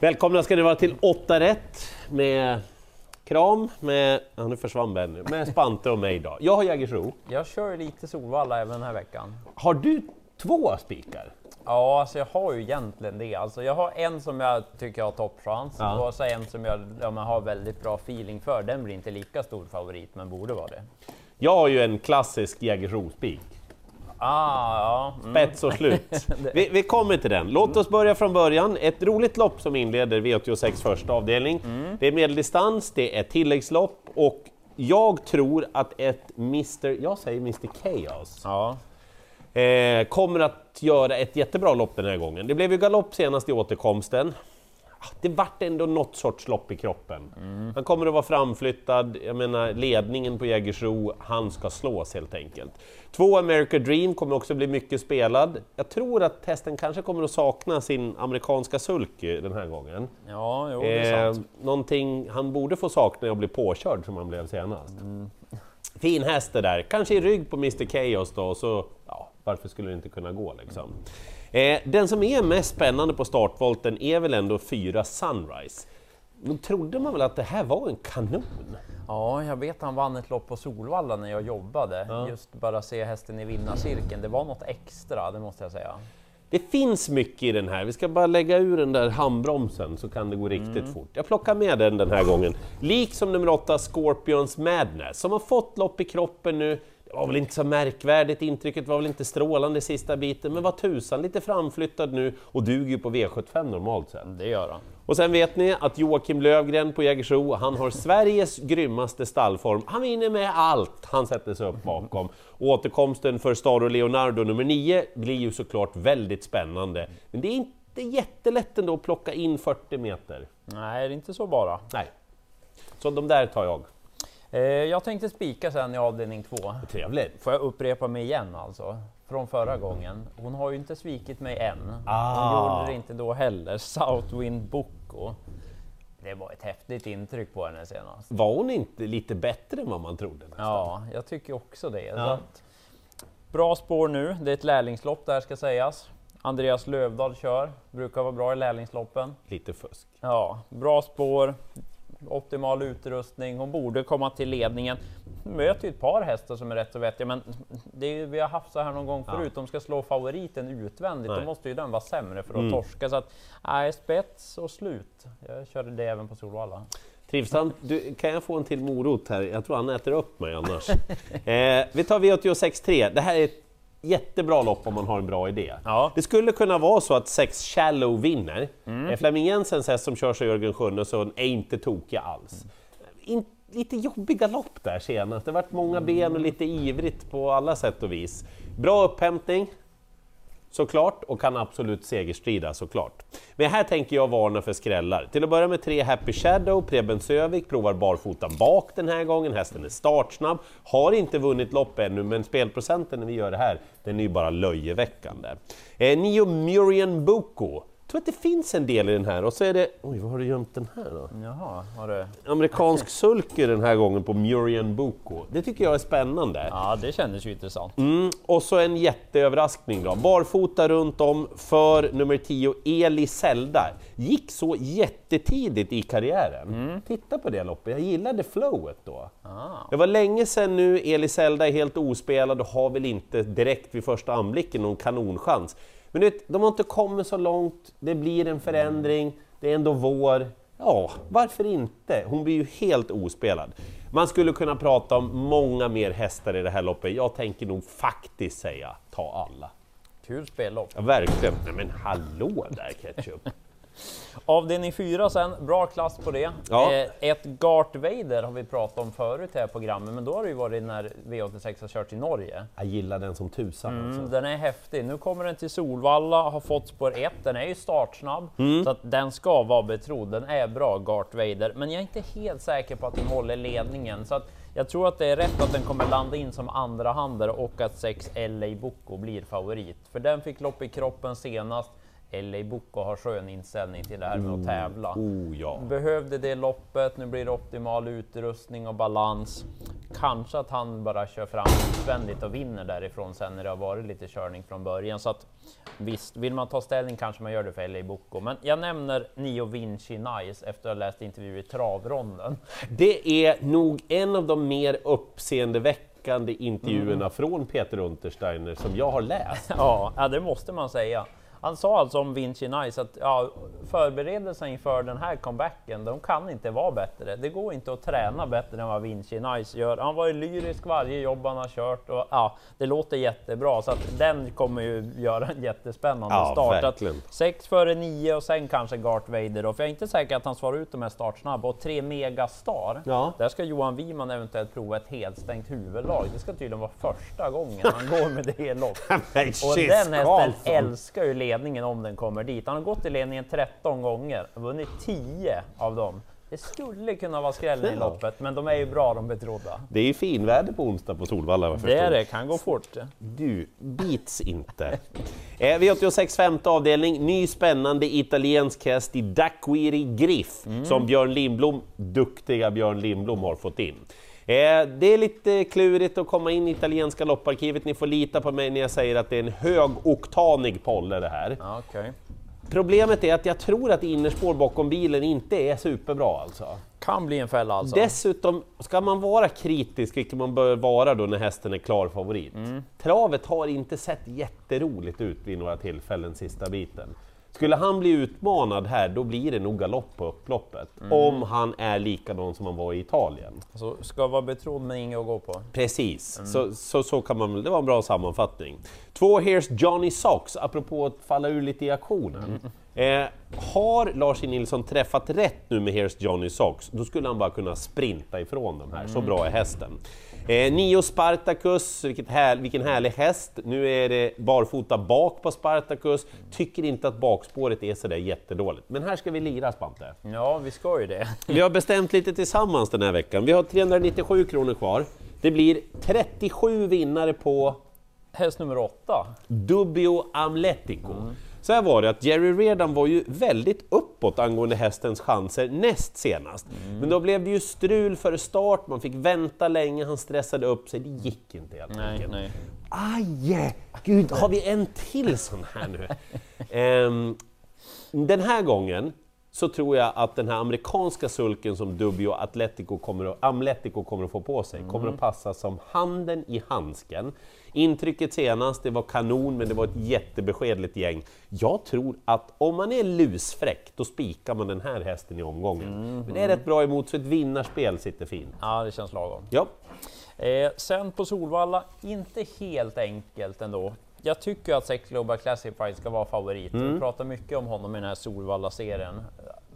Välkomna ska ni vara till 8 rätt med Kram, med, ja, nu försvann Benny, med Spante och mig då. Jag har Jägersro. Jag kör lite Solvalla även den här veckan. Har du två spikar? Ja, alltså jag har ju egentligen det. Alltså jag har en som jag tycker har toppchans Ja. och så en som jag ja, har väldigt bra feeling för. Den blir inte lika stor favorit, men borde vara det. Jag har ju en klassisk Jägersro-spik. Ah, ja. Mm. Spets och slut. Vi, vi kommer till den. Låt oss börja från början. Ett roligt lopp som inleder V86 första avdelning. Det är medeldistans, det är tilläggslopp och jag tror att ett Mr. Jag säger Mr. Chaos. Ja. Eh, kommer att göra ett jättebra lopp den här gången. Det blev ju galopp senast i återkomsten. Ah, Det vart ändå något sorts lopp i kroppen. Han kommer att vara framflyttad, jag menar ledningen på Jägersro, han ska slås helt enkelt. Två America Dream kommer också bli mycket spelad. Jag tror att hästen kanske kommer att sakna sin amerikanska sulky den här gången. ja, jo, det är Eh, sant. någonting han borde få sakna är att bli påkörd som han blev senast. Fin häst det där, kanske i rygg på Mr Chaos då, så ja, varför skulle det inte kunna gå liksom? Eh, den som är mest spännande på startvolten är väl ändå fyra Sunrise. Då trodde man väl att det här var en kanon? Ja, jag vet han vann ett lopp på Solvalla när jag jobbade. Just bara se hästen i vinnarcirkeln, det var något extra, det måste jag säga. Det finns mycket i den här, vi ska bara lägga ur den där handbromsen så kan det gå riktigt fort. Jag plockar med den den här gången. Liksom nummer 8 Scorpions Madness, som har fått lopp i kroppen nu. Det var väl inte så märkvärdigt, intrycket var väl inte strålande sista biten, men vad tusan, lite framflyttad nu och duger ju på V75 normalt sett. Det gör han. Och sen vet ni att Joakim Lövgren på Jägersro, han har Sveriges grymmaste stallform. Han vinner med allt han sätter sig upp bakom. Och återkomsten för Staro Leonardo nummer 9 blir ju såklart väldigt spännande. Men det är inte jättelätt ändå att plocka in 40 meter. Nej, det är inte så bara. Nej. Så de där tar jag. Eh, jag tänkte spika sen i avdelning två. Trevligt. Får jag upprepa mig igen alltså? Från förra gången. Hon har ju inte svikit mig än. Hon Ah. gjorde det inte då heller. Southwind Boko. Det var ett häftigt intryck på henne senast. Var hon inte lite bättre än vad man trodde? nästan? Ja, jag tycker också det. Ja. bra spår nu. Det är ett lärlingslopp där ska sägas. Andreas Lövdahl kör. Brukar vara bra i lärlingsloppen. Lite fusk. Ja, bra spår, optimal utrustning, hon borde komma till ledningen. Möter ju ett par hästar som är rätt så vettiga, men det är vi har haft så här någon gång förut, de ska slå favoriten utvändigt, Nej. då måste ju den vara sämre för att Mm. torska. Så att, nej, spets och slut. Jag körde det även på Solvalla. Trivsamt. Du, kan jag få en till morot här? Jag tror han äter upp mig annars. eh, vi tar V86.3. Det här är ett jättebra lopp om man har en bra idé. Ja. Det skulle kunna vara så att sex Shallow vinner. Mm. Flemming Jensens häst som körs av Jörgen Sjunnesson är inte tokiga alls. In, lite jobbiga lopp där senast. Det har varit många ben och lite ivrigt på alla sätt och vis. Bra upphämtning, såklart, och kan absolut segerstrida såklart. Men här tänker jag varna för skrällar. Till att börja med tre Happy Shadow, Preben Sövik provar barfota bak den här gången, hästen är startsnabb, har inte vunnit lopp ännu, men spelprocenten när vi gör det här, den är ju bara löjeväckande. Eh, Nio Murian Boko, tror att det finns en del i den här, och så är det... Oj, vad har du gömt den här då? Jaha, har du? Amerikansk sulky den här gången på Murian Boko. Det tycker jag är spännande. Ja, det kändes ju intressant. Mm, och så en jätteöverraskning då. Barfota runt om för nummer 10, Eli Zelda. Gick så jättetidigt i karriären. Titta på det loppet, jag gillade flowet då. Ah. Det var länge sedan nu, Eli Zelda är helt ospelad och har väl inte direkt vid första anblicken någon kanonchans. Men du vet, de har inte kommit så långt, det blir en förändring, det är ändå vår. Ja, varför inte? Hon blir ju helt ospelad. Man skulle kunna prata om många mer hästar i det här loppet. Jag tänker nog faktiskt säga ta alla. Kul spellopp. Ja, verkligen. Nej men hallå där Ketchup! Avdelning 4 sen, bra klass på det. Ja. Eh, ett Gart Vader har vi pratat om förut här programmet, men då har det ju varit när V86 har kört i Norge. Jag gillar den som tusan alltså. Mm, den är häftig. Nu kommer den till Solvalla, har fått spår 1. Den är ju startsnabb, Mm. så att den ska vara betrodd. Den är bra, Gart Vader, men jag är inte helt säker på att den håller ledningen. Så att jag tror att det är rätt att den kommer landa in som andra hander och att 6 LA Boko blir favorit. För den fick lopp i kroppen senast. LA Boko har skön inställning till det här med att tävla. Oh ja. Behövde det loppet, nu blir det optimal utrustning och balans. Kanske att han bara kör fram utvändigt och vinner därifrån sen när det har varit lite körning från början. Så att visst, vill man ta ställning kanske man gör det för LA Boko. Men jag nämner Nio Vinci Nice efter att ha läst intervju i travronden. Det är nog en av de mer uppseendeväckande intervjuerna Mm. från Peter Untersteiner som jag har läst. Ja, det måste man säga. Han sa alltså om Vinci Nice att ja, förberedelserna inför den här comebacken, de kan inte vara bättre. Det går inte att träna bättre än vad Vinci Nice gör. Han var ju lyrisk varje jobb han har kört och ja, det låter jättebra så att den kommer ju göra en jättespännande Ja, start. Att verkligen. sex före nio och sen kanske Gart Vader då, för jag är inte säker att han svarar ut de här startsnabba och tre megastar. Ja. Där ska Johan Wiman eventuellt prova ett helt stängt huvudlag. Det ska tydligen vara första gången han går med det lopp. Men Och den hästen älskar ju ledningen om den kommer dit. Han har gått i ledningen 13 gånger och vunnit 10 av dem. Det skulle kunna vara skrällen i loppet, men de är ju bra de betrodda. Det är ju finväder på onsdag på Solvalla. Det är förstår. det, kan gå fort. Du, bits inte. Eh, V86 femte avdelning, ny spännande italiensk häst i Daquiri Griff, Mm. som Björn Lindblom, duktiga Björn Lindblom, har fått in. Eh, det är lite klurigt att komma in i italienska lopparkivet, ni får lita på mig när jag säger att det är en högoktanig polle det här. Okej. Problemet är att jag tror att innerspår bakom bilen inte är superbra alltså. Kan bli en fälla alltså. Dessutom, ska man vara kritisk, vilket man bör vara då när hästen är klar favorit. Travet har inte sett jätteroligt ut vid några tillfällen sista biten. Skulle han bli utmanad här, då blir det nog galopp på upploppet. Om han är likadan som han var i Italien. Så ska vara betrodd men inget att gå på. Precis, så, så, så kan man det var en bra sammanfattning. Två Here's Johnny Socks, apropå att falla ur lite i aktionen. Eh, har Lars E. Nilsson träffat rätt nu med Here's Johnny Socks, då skulle han bara kunna sprinta ifrån de här, så bra är hästen. Eh, Nio Spartacus, vilket här, vilken härlig häst. Nu är det barfota bak på Spartacus, tycker inte att bakspåret är sådär jättedåligt. Men här ska vi lira Spante. Ja, vi ska ju det. Vi har bestämt lite tillsammans den här veckan. Vi har 397 kronor kvar. Det blir 37 vinnare på Häst nummer åtta. Dubio Amletico. Så här var det att Jerry Redan var ju väldigt uppåt angående hästens chanser näst senast. Men då blev det ju strul före start, man fick vänta länge, han stressade upp sig, det gick inte helt enkelt. nej. Aj! Gud, har vi en till sån här nu? Ehm, den här gången så tror jag att den här amerikanska sulken som Dubio Atletico kommer att, Amletico kommer att få på sig, kommer att passa som handen i handsken. Intrycket senast, det var kanon, men det var ett jättebeskedligt gäng. Jag tror att om man är lusfräck, då spikar man den här hästen i omgången. Men det är rätt bra emot, så ett vinnarspel sitter fint. Ja, det känns lagom. Ja, Eh, sen på Solvalla, inte helt enkelt ändå. Jag tycker att Sex Global Classified ska vara favorit. Vi pratar mycket om honom i den här Solvalla-serien.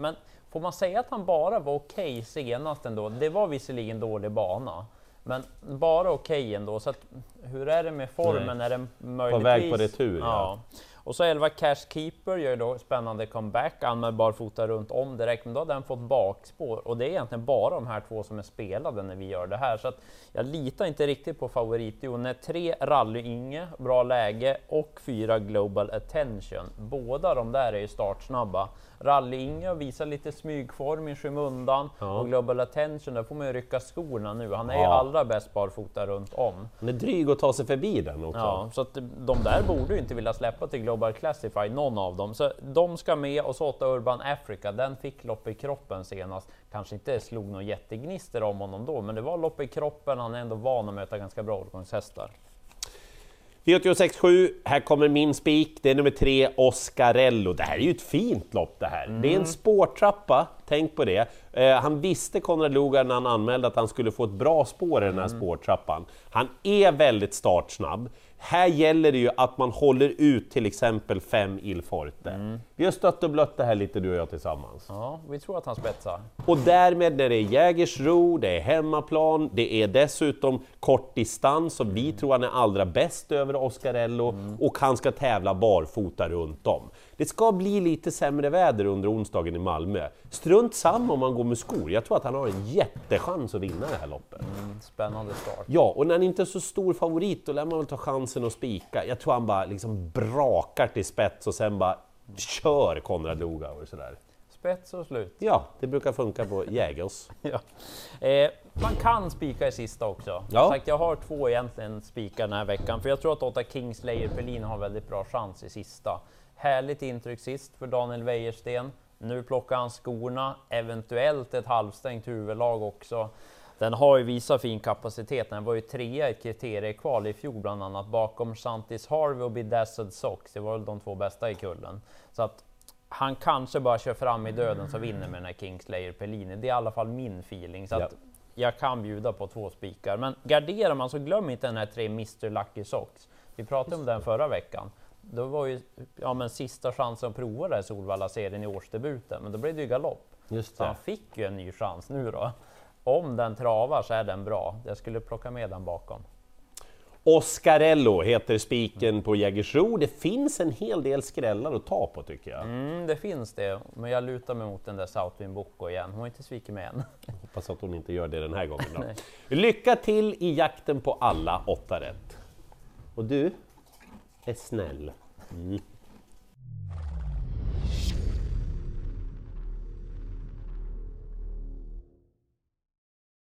Men får man säga att han bara var okej senast ändå? Det var visserligen dålig bana, men bara okej ändå. Så att, hur är det med formen? Nej. Är det möjligtvis... väg på retur, ja. ja. Och så 11 Cash Keeper gör då spännande comeback, anmäld barfota runt om direkt, men då har den fått bakspår och det är egentligen bara de här två som är spelade när vi gör det här. Så att jag litar inte riktigt på favoritduon. När tre Rally-Inge, bra läge, och fyra Global Attention. Båda de där är ju startsnabba. Rally-Inge visar lite smygform i skymundan Ja. och Global Attention, där får man ju rycka skorna nu. Han är ju Ja. allra bäst barfota runt om. han är dryg att ta sig förbi den också. Ja, så att de där borde ju inte vilja släppa till Global Classified, någon av dem. Så de ska med och så 8 Urban Africa, den fick lopp i kroppen senast. Kanske inte slog någon jättegnister om honom då, men det var lopp i kroppen. Han är ändå van att möta ganska bra årgångshästar. V86.7, här kommer min spik, det är nummer tre, Oscarello. Det här är ju ett fint lopp det här. Det är en spårtrappa, tänk på det. Eh, han visste, Konrad Lugar, när han anmälde att han skulle få ett bra spår i den här spårtrappan. Han är väldigt startsnabb. Här gäller det ju att man håller ut till exempel fem Il Forte. Vi har stött och blött det här lite du och jag tillsammans. Ja, vi tror att han spetsar. Och därmed när det är Jägersro, det är hemmaplan, det är dessutom kort distans och vi tror han är allra bäst över Oscarello och han ska tävla barfota runt om. Det ska bli lite sämre väder under onsdagen i Malmö. Strunt samma om man går med skor, jag tror att han har en jättechans att vinna det här loppet. Spännande start. Ja, och när han inte är så stor favorit då lär man väl ta chansen att spika. Jag tror han bara liksom brakar till spets och sen bara kör Konrad Lugauer sådär. Spets och slut. Ja, det brukar funka på Jägers. Ja. Eh, man kan spika i sista också. Ja. Sagt, jag har två egentligen spikar den här veckan, för jag tror att 8 Kingslayer Pelin har väldigt bra chans i sista. Härligt intryck sist för Daniel Wäjersten. Nu plockar han skorna, eventuellt ett halvstängt huvudlag också. Den har ju visat fin kapacitet. Den var ju trea i kriteriekval i fjol bland annat bakom Santis Harvey och Bedazzled Sox. Det var väl de två bästa i kullen. Så att han kanske bara kör fram i döden så vinner med den här Kingslayer Pellini. Det är i alla fall min feeling. Så att jag kan bjuda på två spikar. Men garderar man så glöm inte den här tre Mr Lucky Sox. Vi pratade om den förra veckan. Då var ju ja, men sista chansen att prova det här Solvalla-serien i årsdebuten, men då blev det ju galopp. Just Så han fick ju en ny chans nu då. Om den travar så är den bra. Jag skulle plocka med den bakom. Oscarello heter spiken på Jägersro. Det finns en hel del skrällar att ta på tycker jag. Mm, det finns det, men jag lutar mig mot den där Southwind Boko igen. Hon har inte svikit mig än. Hoppas att hon inte gör det den här gången. Då. Lycka till i jakten på alla åtta rätt. Och du är snäll. Mm.